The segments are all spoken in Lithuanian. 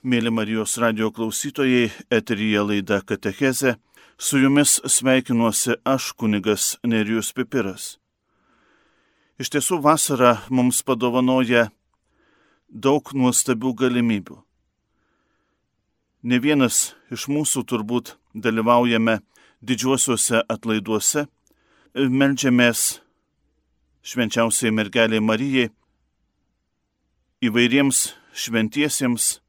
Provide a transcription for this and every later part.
Mėly Marijos radio klausytojai, eteryje laida Katecheze, su jumis sveikinuosi aš, kunigas Nerijus Pipiras. Iš tiesų vasara mums padovanoja daug nuostabių galimybių. Ne vienas iš mūsų turbūt dalyvaujame didžiuosiuose atlaiduose, melžiamės švenčiausiai mergeliai Marijai, įvairiems šventiesiems,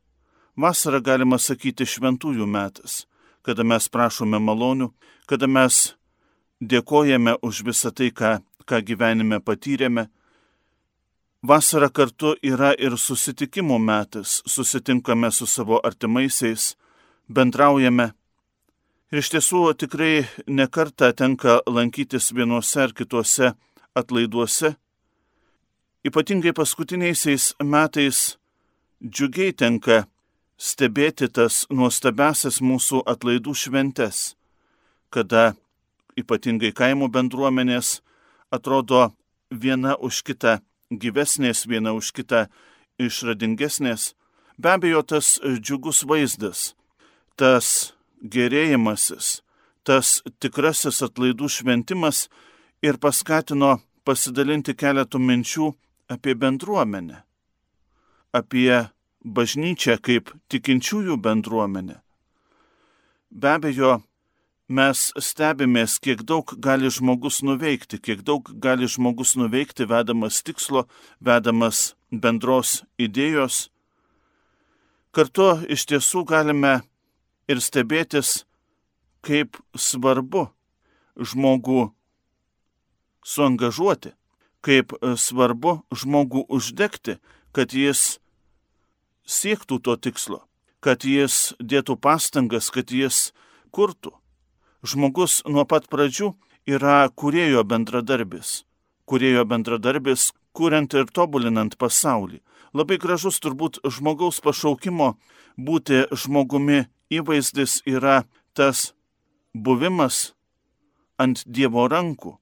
Vasara galima sakyti šventųjų metas, kada mes prašome malonių, kada mes dėkojame už visą tai, ką, ką gyvenime patyrėme. Vasara kartu yra ir susitikimo metas, susitinkame su savo artimaisiais, bendraujame. Ir iš tiesų tikrai nekarta tenka lankytis vienuose ar kituose atlaiduose. Ypatingai paskutiniaisiais metais džiugiai tenka stebėti tas nuostabesias mūsų atlaidų šventes, kada ypatingai kaimo bendruomenės atrodo viena už kitą gyvesnės, viena už kitą išradingesnės. Be abejo, tas džiugus vaizdas, tas gerėjimasis, tas tikrasis atlaidų šventimas ir paskatino pasidalinti keletų minčių apie bendruomenę, apie bažnyčią kaip tikinčiųjų bendruomenę. Be abejo, mes stebimės, kiek daug gali žmogus nuveikti, kiek daug gali žmogus nuveikti, vedamas tikslo, vedamas bendros idėjos. Kartu iš tiesų galime ir stebėtis, kaip svarbu žmogų suangažuoti, kaip svarbu žmogų uždegti, kad jis siektų to tikslo, kad jis dėtų pastangas, kad jis kurtų. Žmogus nuo pat pradžių yra kurėjo bendradarbis. Kurėjo bendradarbis, kuriant ir tobulinant pasaulį. Labai gražus turbūt žmogaus pašaukimo būti žmogumi įvaizdis yra tas buvimas ant Dievo rankų,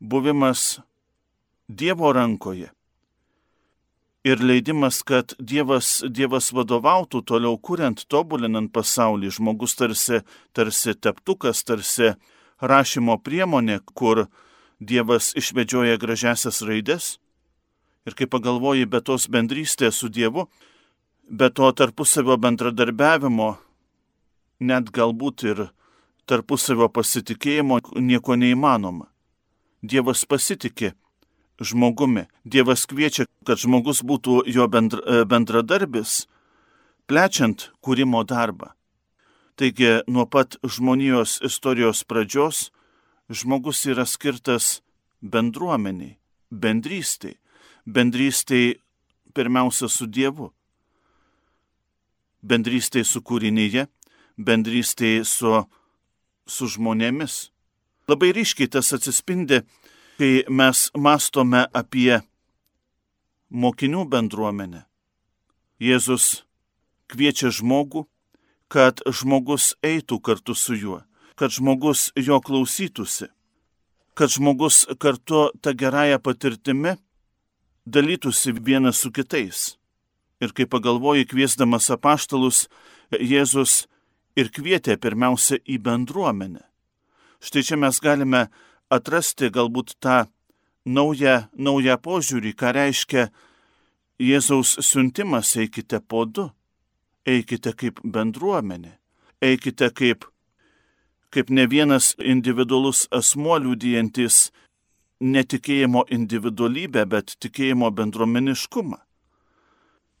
buvimas Dievo rankoje ir leidimas, kad Dievas, Dievas vadovautų toliau kuriant, tobulinant pasaulį. Žmogus tarsi, tarsi teptukas, tarsi rašymo priemonė, kur Dievas išvedžioja gražiasias raides. Ir kai pagalvoji, be tos bendrystės su Dievu, be to tarpusavio bendradarbiavimo, net galbūt ir tarpusavio pasitikėjimo nieko neįmanoma. Dievas pasitikė žmogumi. Dievas kviečia, kad žmogus būtų jo bendra, e, bendradarbis, plečiant kūrimo darbą. Taigi nuo pat žmonijos istorijos pradžios žmogus yra skirtas bendruomeniai, bendrystai, bendrystai pirmiausia su Dievu, bendrystai su kūrinyje, bendrystai su, su žmonėmis. Labai ryškiai tas atsispindi kai mes mastome apie mokinių bendruomenę. Jėzus kviečia žmogų, kad žmogus eitų kartu su juo, kad žmogus jo klausytųsi, kad žmogus kartu tą gerąją patirtimi dalytųsi vienas su kitais. Ir kai pagalvoji, kviesdamas apaštalus, Jėzus ir kvietė pirmiausia į bendruomenę. Štai čia mes galime atrasti galbūt tą naują, naują požiūrį, ką reiškia Jėzaus siuntimas eikite po du, eikite kaip bendruomenė, eikite kaip, kaip ne vienas individualus asmuo liūdijantis netikėjimo individualybę, bet tikėjimo bendruomeniškumą.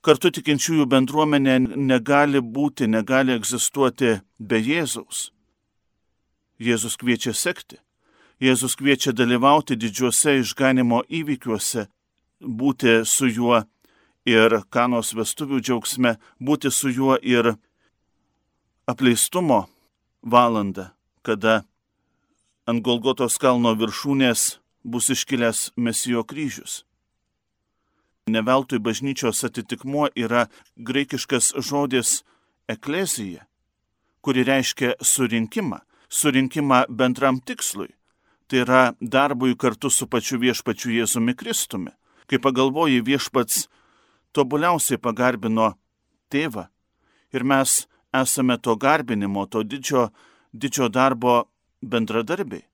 Kartu tikinčiųjų bendruomenė negali būti, negali egzistuoti be Jėzaus. Jėzus kviečia sekti. Jėzus kviečia dalyvauti didžiuose išganimo įvykiuose, būti su juo ir kanos vestuvių džiaugsme, būti su juo ir apleistumo valandą, kada ant Golgotos kalno viršūnės bus iškilęs Mesijo kryžius. Neveltui bažnyčios atitikmuo yra graikiškas žodis eklezija, kuri reiškia surinkimą, surinkimą bendram tikslui tai yra darbui kartu su pačiu viešpačiu Jėzumi Kristumi. Kai pagalvoji, viešpats tobuliausiai pagarbino tėvą ir mes esame to garbinimo, to didžio, didžio darbo bendradarbiai.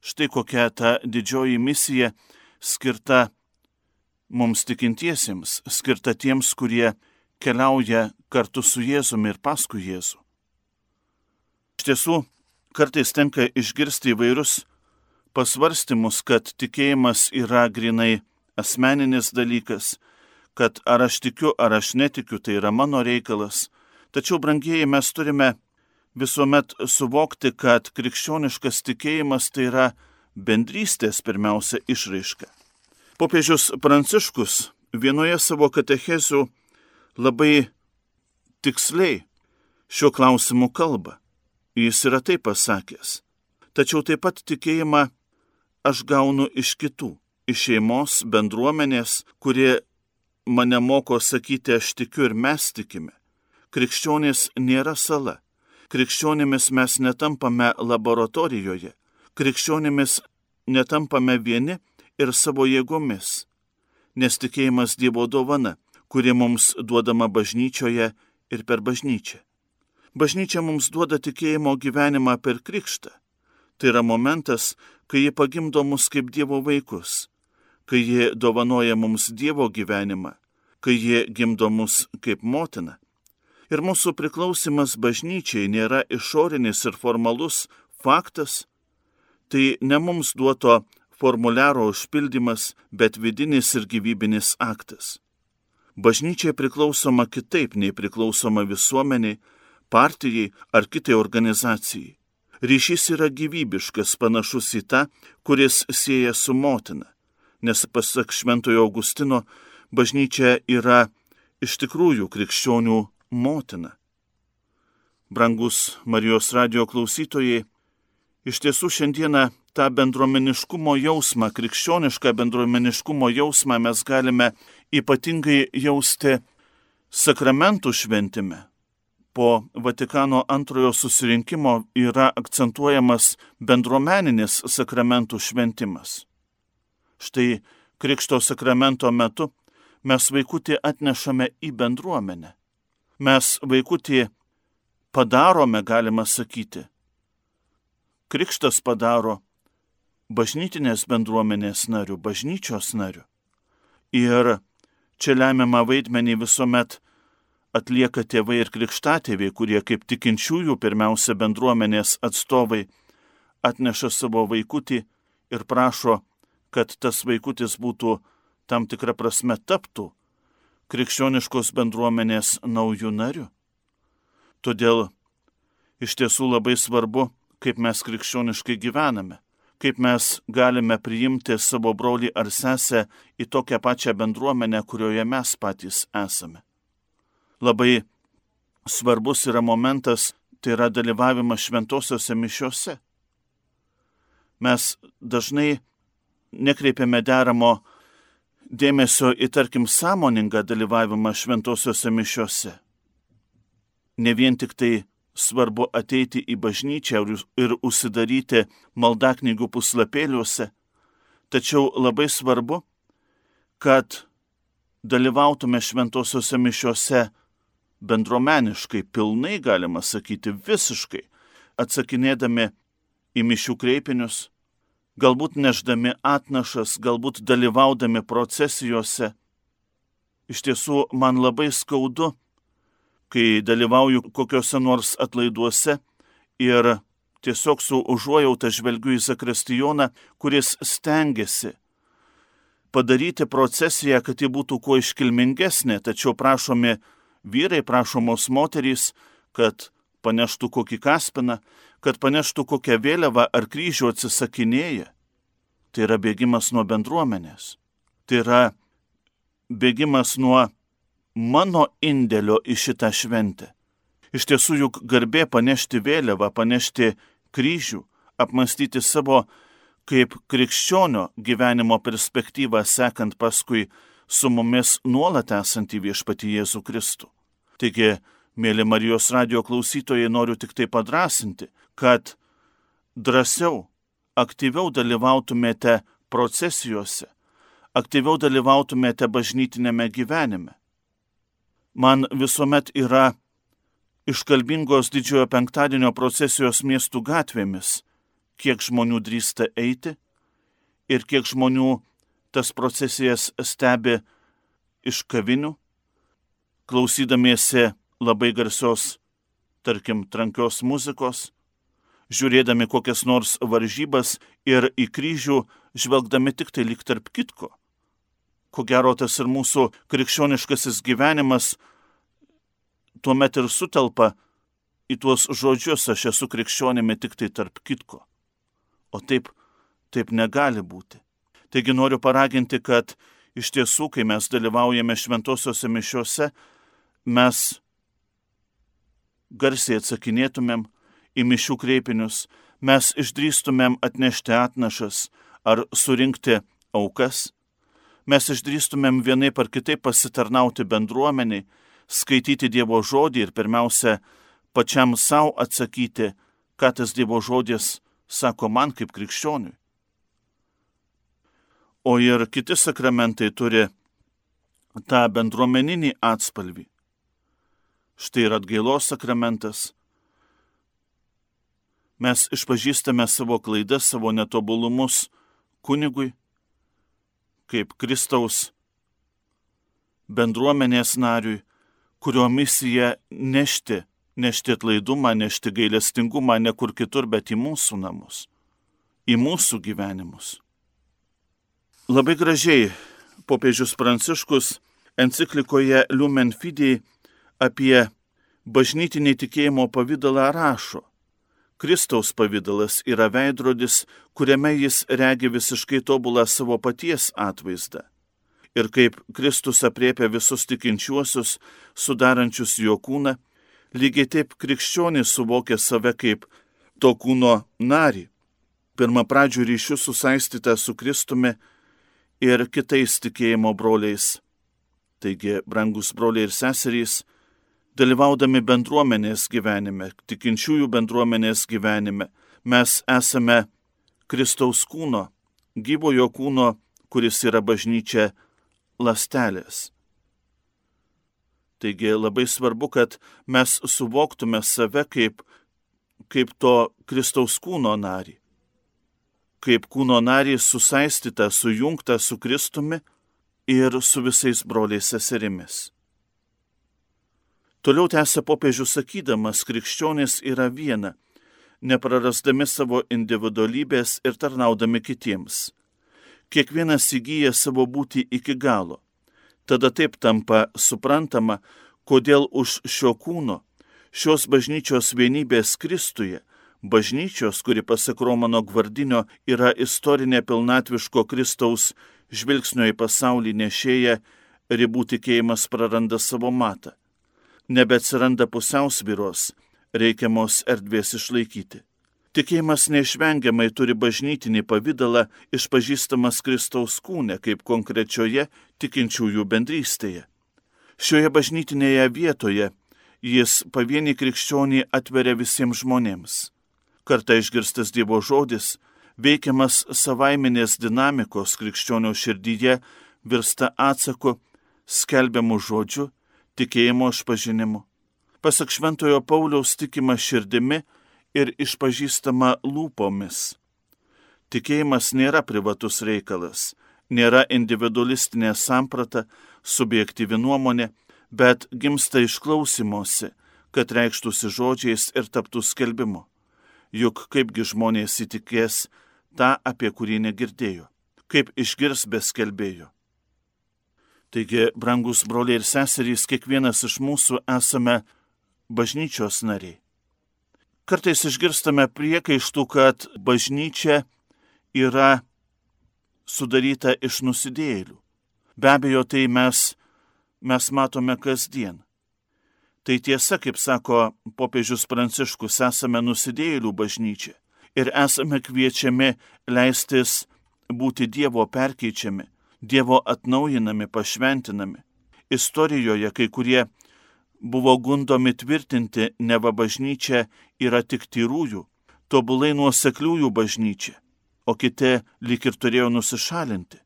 Štai kokia ta didžioji misija skirta mums tikintiesiems, skirta tiems, kurie keliauja kartu su Jėzumi ir paskui Jėzų. Iš tiesų, kartais tenka išgirsti įvairius pasvarstymus, kad tikėjimas yra grinai asmeninis dalykas, kad ar aš tikiu, ar aš netikiu, tai yra mano reikalas. Tačiau, brangieji, mes turime visuomet suvokti, kad krikščioniškas tikėjimas tai yra bendrystės pirmiausia išraiška. Popiežius Pranciškus vienoje savo katechezių labai tiksliai šiuo klausimu kalba. Jis yra taip pasakęs. Tačiau taip pat tikėjimą aš gaunu iš kitų, iš šeimos, bendruomenės, kurie mane moko sakyti aš tikiu ir mes tikime. Krikščionės nėra sala. Krikščionimis mes netampame laboratorijoje. Krikščionimis netampame vieni ir savo jėgomis. Nes tikėjimas Dievo dovana kuri mums duodama bažnyčioje ir per bažnyčią. Bažnyčia mums duoda tikėjimo gyvenimą per krikštą. Tai yra momentas, kai ji pagimdo mus kaip Dievo vaikus, kai ji dovanoja mums Dievo gyvenimą, kai ji gimdo mus kaip motina. Ir mūsų priklausimas bažnyčiai nėra išorinis ir formalus faktas, tai ne mums duoto formuliaro užpildymas, bet vidinis ir gyvybinis aktas. Bažnyčia priklausoma kitaip nei priklausoma visuomeniai, partijai ar kitai organizacijai. Ryšys yra gyvybiškas, panašus į tą, kuris sieja su motina, nes pasak Šventojo Augustino, bažnyčia yra iš tikrųjų krikščionių motina. Brangus Marijos radio klausytojai, iš tiesų šiandieną tą bendruomeniškumo jausmą, krikščionišką bendruomeniškumo jausmą mes galime ypatingai jausti sakramentų šventime. Po Vatikano antrojo susirinkimo yra akcentuojamas bendruomeninis sakramentų šventimas. Štai Krikšto sakramento metu mes vaikutį atnešame į bendruomenę. Mes vaikutį padarome, galima sakyti. Krikštas padaro bažnytinės bendruomenės narių, bažnyčios narių. Ir čia lemiamą vaidmenį visuomet atlieka tėvai ir krikštatėviai, kurie kaip tikinčiųjų pirmiausia bendruomenės atstovai atneša savo vaikutį ir prašo, kad tas vaikutis būtų tam tikrą prasme taptų krikščioniškos bendruomenės naujų narių. Todėl iš tiesų labai svarbu, kaip mes krikščioniškai gyvename kaip mes galime priimti savo brolį ar sesę į tokią pačią bendruomenę, kurioje mes patys esame. Labai svarbus yra momentas, tai yra dalyvavimas šventosiuose mišiuose. Mes dažnai nekreipiame deramo dėmesio į, tarkim, sąmoningą dalyvavimą šventosiuose mišiuose. Ne vien tik tai svarbu ateiti į bažnyčią ir užsidaryti maldaknygų puslapėliuose, tačiau labai svarbu, kad dalyvautume šventosiuose mišiuose bendromeniškai, pilnai galima sakyti, visiškai, atsakinėdami į mišių kreipinius, galbūt neždami atnašas, galbūt dalyvaudami procesijose. Iš tiesų, man labai skaudu, kai dalyvauju kokiuose nors atlaiduose ir tiesiog su užuojauta žvelgiu į Zakristijoną, kuris stengiasi padaryti procesiją, kad ji būtų kuo iškilmingesnė, tačiau prašomi vyrai, prašomos moterys, kad paneštų kokį kaspiną, kad paneštų kokią vėliavą ar kryžių atsisakinėja. Tai yra bėgimas nuo bendruomenės. Tai yra bėgimas nuo mano indėlio į šitą šventę. Iš tiesų juk garbė panešti vėliavą, panešti kryžių, apmastyti savo kaip krikščionio gyvenimo perspektyvą, sekant paskui su mumis nuolat esantį viešpatį Jėzų Kristų. Taigi, mėly Marijos radio klausytojai, noriu tik tai padrasinti, kad drąsiau, aktyviau dalyvautumėte procesijose, aktyviau dalyvautumėte bažnytinėme gyvenime. Man visuomet yra iškalbingos didžiojo penktadienio procesijos miestų gatvėmis, kiek žmonių drįsta eiti ir kiek žmonių tas procesijas stebi iš kavinių, klausydamiesi labai garsios, tarkim, trankios muzikos, žiūrėdami kokias nors varžybas ir į kryžių žvelgdami tik tai lik tarp kitko. Ko gero tas ir mūsų krikščioniškasis gyvenimas tuomet ir sutelpa į tuos žodžius aš esu krikščionimi tik tai tarp kitko. O taip, taip negali būti. Taigi noriu paraginti, kad iš tiesų, kai mes dalyvaujame šventosiuose mišiuose, mes garsiai atsakinėtumėm į mišių kreipinius, mes išdrįstumėm atnešti atnašas ar surinkti aukas, mes išdrįstumėm vienai par kitaip pasitarnauti bendruomeniai, skaityti Dievo žodį ir pirmiausia, pačiam savo atsakyti, ką tas Dievo žodis sako man kaip krikščioniui. O ir kiti sakramentai turi tą bendruomeninį atspalvį. Štai ir atgailos sakramentas. Mes išpažįstame savo klaidas, savo netobulumus kunigui, kaip Kristaus bendruomenės nariui, kurio misija nešti, nešti atlaidumą, nešti gailestingumą ne kur kitur, bet į mūsų namus, į mūsų gyvenimus. Labai gražiai popiežius Pranciškus enciklikoje Lumen Fidei apie bažnytinį tikėjimo pavydalą rašo. Kristaus pavydalas yra veidrodis, kuriame jis regi visiškai tobulą savo paties atvaizdą ir kaip Kristus apriepia visus tikinčiuosius, sudarančius jo kūną, lygiai taip krikščionis suvokia save kaip to kūno narį. Pirmą pradžių ryšių susaistytą su Kristumi ir kitais tikėjimo broliais. Taigi, brangus broliai ir seserys, dalyvaudami bendruomenės gyvenime, tikinčiųjų bendruomenės gyvenime, mes esame Kristaus kūno, gyvojo kūno, kuris yra bažnyčia lastelės. Taigi labai svarbu, kad mes suvoktume save kaip, kaip to Kristaus kūno narį. Kaip kūno narį susaistytą, sujungtą su Kristumi ir su visais broliais seserimis. Toliau tęsia popiežius sakydamas, krikščionis yra viena, neprarasdami savo individualybės ir tarnaudami kitiems kiekvienas įgyja savo būti iki galo. Tada taip tampa suprantama, kodėl už šio kūno, šios bažnyčios vienybės Kristuje, bažnyčios, kuri pasak Romano Gvardinio yra istorinė pilnatviško Kristaus žvilgsnio į pasaulį nešėja, ribų tikėjimas praranda savo matą. Nebeatsiranda pusiausvyros, reikiamos erdvės išlaikyti. Tikėjimas neišvengiamai turi bažnytinį pavydalą išpažįstamas Kristaus kūne kaip konkrečioje tikinčiųjų bendrystėje. Šioje bažnytinėje vietoje jis pavienį krikščionį atveria visiems žmonėms. Kartą išgirstas Dievo žodis, veikiamas savaiminės dinamikos krikščionio širdyje, virsta atsaku skelbiamų žodžių, tikėjimo išpažinimu. Pasak Šventojo Pauliaus tikima širdimi, ir išpažįstama lūpomis. Tikėjimas nėra privatus reikalas, nėra individualistinė samprata, subjektyvi nuomonė, bet gimsta išklausimuose, kad reikštųsi žodžiais ir taptų skelbimu. Juk kaipgi žmonės įtikės tą, apie kurį negirdėjo, kaip išgirs be skelbėjo. Taigi, brangus broliai ir seserys, kiekvienas iš mūsų esame bažnyčios nariai. Kartais išgirstame priekaištų, kad bažnyčia yra sudaryta iš nusidėlių. Be abejo, tai mes, mes matome kasdien. Tai tiesa, kaip sako popiežius Pranciškus, esame nusidėlių bažnyčia ir esame kviečiami leistis būti Dievo perkeičiami, Dievo atnaujinami, pašventinami. Istorijoje kai kurie buvo gundomi tvirtinti, neva bažnyčia yra tik tyrųjų, tobulai nuosekliųjų bažnyčia, o kiti lik ir turėjo nusišalinti.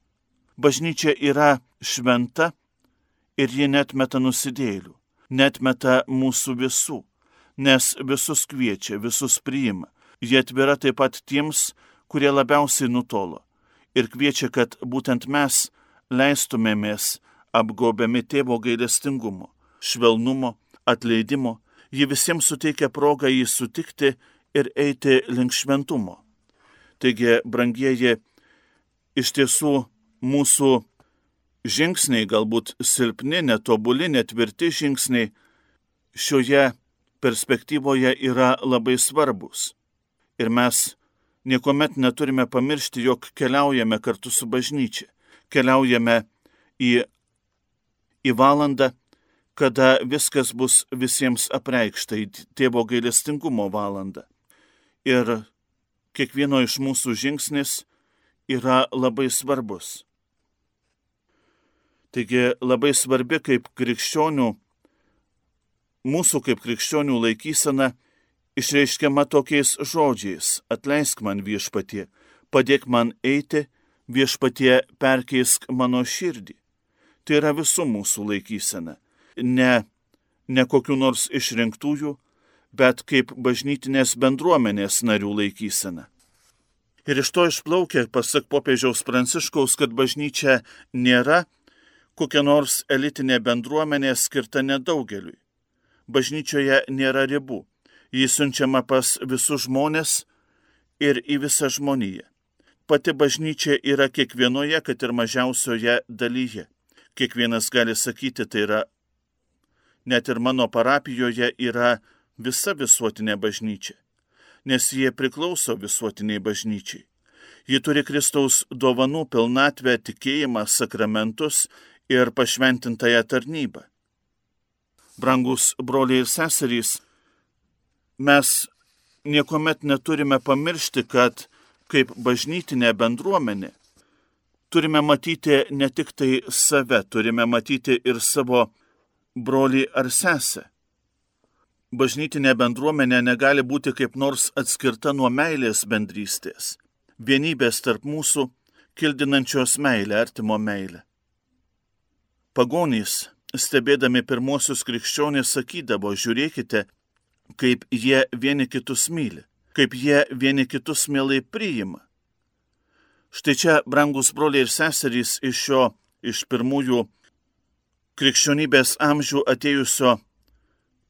Bažnyčia yra šventa ir ji net meta nusidėlių, net meta mūsų visų, nes visus kviečia, visus priima. Jie atvira taip pat tiems, kurie labiausiai nutolo. Ir kviečia, kad būtent mes leistumėmės apgobiami tėvo gailestingumo, švelnumo, atleidimo. Ji visiems suteikia progą jį sutikti ir eiti link šventumo. Taigi, brangieji, iš tiesų mūsų žingsniai, galbūt silpni, netobuli, netvirti žingsniai šioje perspektyvoje yra labai svarbus. Ir mes niekuomet neturime pamiršti, jog keliaujame kartu su bažnyčia. Keliaujame į, į valandą, kada viskas bus visiems apreikšta, į tėvo gailestingumo valandą. Ir kiekvieno iš mūsų žingsnis yra labai svarbus. Taigi labai svarbi kaip krikščionių, mūsų kaip krikščionių laikysena išreiškiama tokiais žodžiais - atleisk man viešpatie, padėk man eiti, viešpatie perkeisk mano širdį. Tai yra visų mūsų laikysena, ne, ne kokiu nors išrinktųjų, bet kaip bažnytinės bendruomenės narių laikysena. Ir iš to išplaukia, pasak popiežiaus Pranciškaus, kad bažnyčia nėra kokia nors elitinė bendruomenė skirta nedaugeliui. Bažnyčioje nėra ribų. Jis siunčiama pas visus žmonės ir į visą žmoniją. Pati bažnyčia yra kiekvienoje, kad ir mažiausioje dalyje. Kiekvienas gali sakyti, tai yra, net ir mano parapijoje yra visa visuotinė bažnyčia, nes jie priklauso visuotiniai bažnyčiai. Ji turi Kristaus dovanų pilnatvę, tikėjimą, sakramentus ir pašventintąją tarnybą. Brangus broliai ir seserys, mes niekuomet neturime pamiršti, kad kaip bažnytinė bendruomenė turime matyti ne tik tai save, turime matyti ir savo brolį ar sesę. Bažnytinė bendruomenė negali būti kaip nors atskirta nuo meilės bendrystės, vienybės tarp mūsų, kildinančios meilę, artimo meilę. Pagonys, stebėdami pirmosius krikščionys, sakydavo, žiūrėkite, kaip jie vieni kitus myli, kaip jie vieni kitus mielai priima. Štai čia, brangus broliai ir seserys, iš šio, iš pirmųjų krikščionybės amžių atėjusio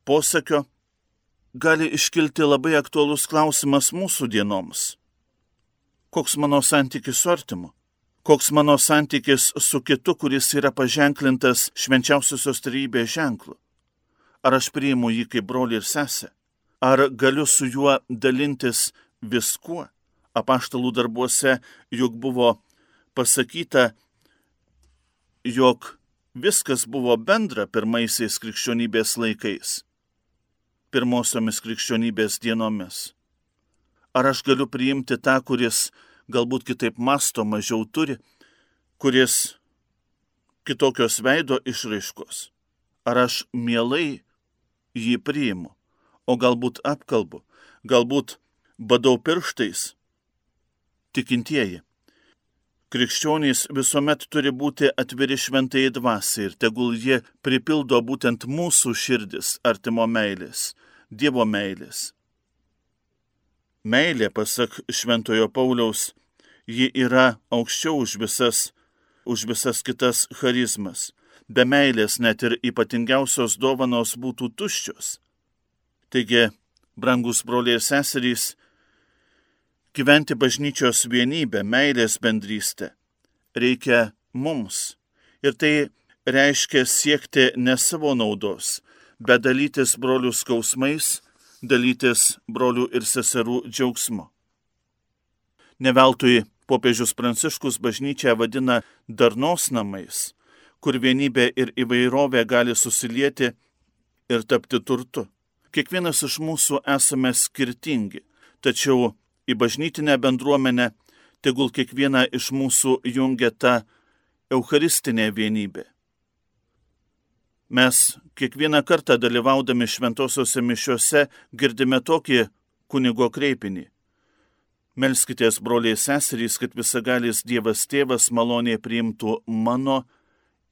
posakio, gali iškilti labai aktuolus klausimas mūsų dienoms. Koks mano santykis su artimu? koks mano santykis su kitu, kuris yra paženklintas švenčiausiosios trybės ženklu. Ar aš priimu jį kaip brolį ir sesę? Ar galiu su juo dalintis viskuo? Apaštalų darbuose juk buvo pasakyta, jog viskas buvo bendra pirmaisiais krikščionybės laikais, pirmosiomis krikščionybės dienomis. Ar aš galiu priimti tą, kuris galbūt kitaip masto, mažiau turi, kuris kitokios veido išraiškos. Ar aš mielai jį priimu, o galbūt apkalbu, galbūt badau pirštais. Tikintieji. Krikščionys visuomet turi būti atviri šventai dvasiai ir tegul jie pripildo būtent mūsų širdis artimo meilės, Dievo meilės. Meilė, pasak Šventojo Pauliaus, ji yra aukščiau už visas, už visas kitas charizmas. Be meilės net ir ypatingiausios dovanos būtų tuščios. Taigi, brangus broliai ir seserys, gyventi bažnyčios vienybę, meilės bendrystę reikia mums. Ir tai reiškia siekti ne savo naudos, bet dalytis brolių skausmais, dalytis brolių ir seserų džiaugsmu. Neveltui popiežius Pranciškus bažnyčią vadina darnos namais, kur vienybė ir įvairovė gali susilieti ir tapti turtu. Kiekvienas iš mūsų esame skirtingi, tačiau į bažnytinę bendruomenę tegul kiekviena iš mūsų jungia ta eucharistinė vienybė. Mes kiekvieną kartą dalyvaudami šventosiuose mišiuose girdime tokį kunigo kreipinį Melskitės, broliai seserys, kad visagalis Dievas tėvas maloniai priimtų mano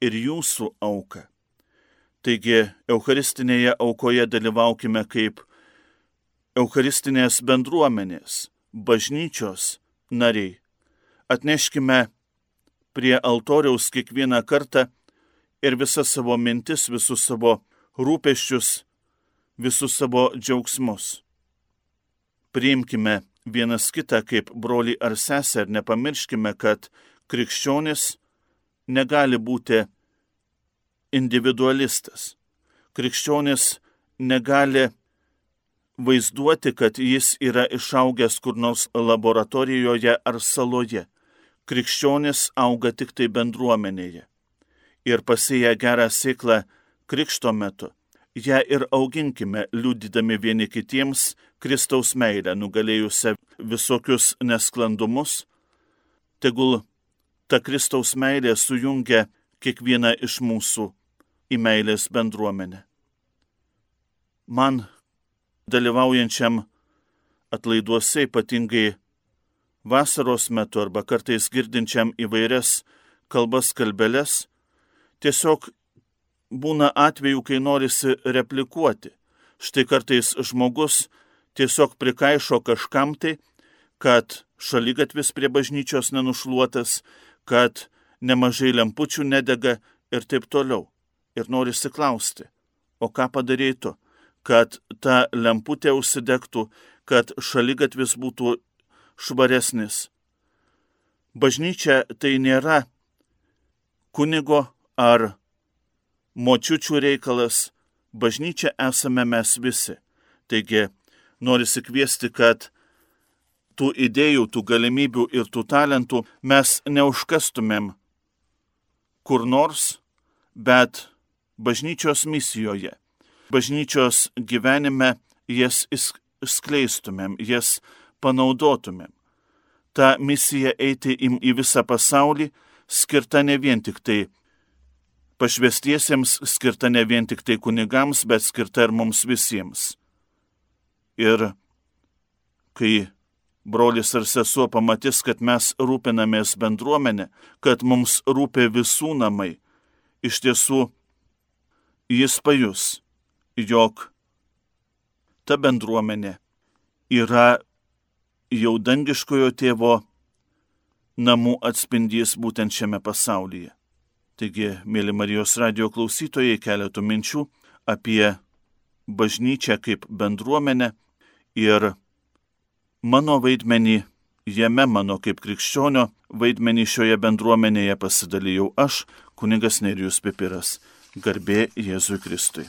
ir jūsų auką. Taigi, Eucharistinėje aukoje dalyvaukime kaip Eucharistinės bendruomenės, bažnyčios nariai. Atneškime prie altoriaus kiekvieną kartą ir visas savo mintis, visus savo rūpeščius, visus savo džiaugsmus. Priimkime vienas kitą kaip broli ar sesę ir nepamirškime, kad krikščionis negali būti individualistas. Krikščionis negali vaizduoti, kad jis yra išaugęs kur nors laboratorijoje ar saloje. Krikščionis auga tik tai bendruomenėje. Ir pasėję gerą sėklą krikšto metu, ją ir auginkime, liūdydami vieni kitiems Kristaus meilę, nugalėjusią visokius nesklandumus. Tegul ta Kristaus meilė sujungia kiekvieną iš mūsų į meilės bendruomenę. Man dalyvaujančiam atlaiduose ypatingai vasaros metu arba kartais girdinčiam įvairias kalbas kalbeles, tiesiog būna atvejų, kai norisi replikuoti. Štai kartais žmogus tiesiog prikaišo kažkam tai, kad šalygatvis prie bažnyčios nenušluotas, kad nemažai lempučių nedega ir taip toliau. Ir norisi klausti, o ką padarėjai tu? kad ta lemputė užsidegtų, kad šalygatvis būtų švaresnis. Bažnyčia tai nėra kunigo ar močiučių reikalas, bažnyčia esame mes visi. Taigi norisi kviesti, kad tų idėjų, tų galimybių ir tų talentų mes neužkastumėm kur nors, bet bažnyčios misijoje bažnyčios gyvenime jas skleistumėm, jas panaudotumėm. Ta misija eiti į visą pasaulį skirta ne vien tik tai pašvestiesiems, skirta ne vien tik tai kunigams, bet skirta ir mums visiems. Ir kai brolis ar sesuo pamatys, kad mes rūpinamės bendruomenę, kad mums rūpia visų namai, iš tiesų jis pajus, jog ta bendruomenė yra jau dangiškojo tėvo namų atspindys būtent šiame pasaulyje. Taigi, mėly Marijos radio klausytojai, keletų minčių apie bažnyčią kaip bendruomenę ir mano vaidmenį jame, mano kaip krikščionio vaidmenį šioje bendruomenėje pasidalijau aš, kunigas Nerijus Pipiras. Garbė Jėzui Kristui.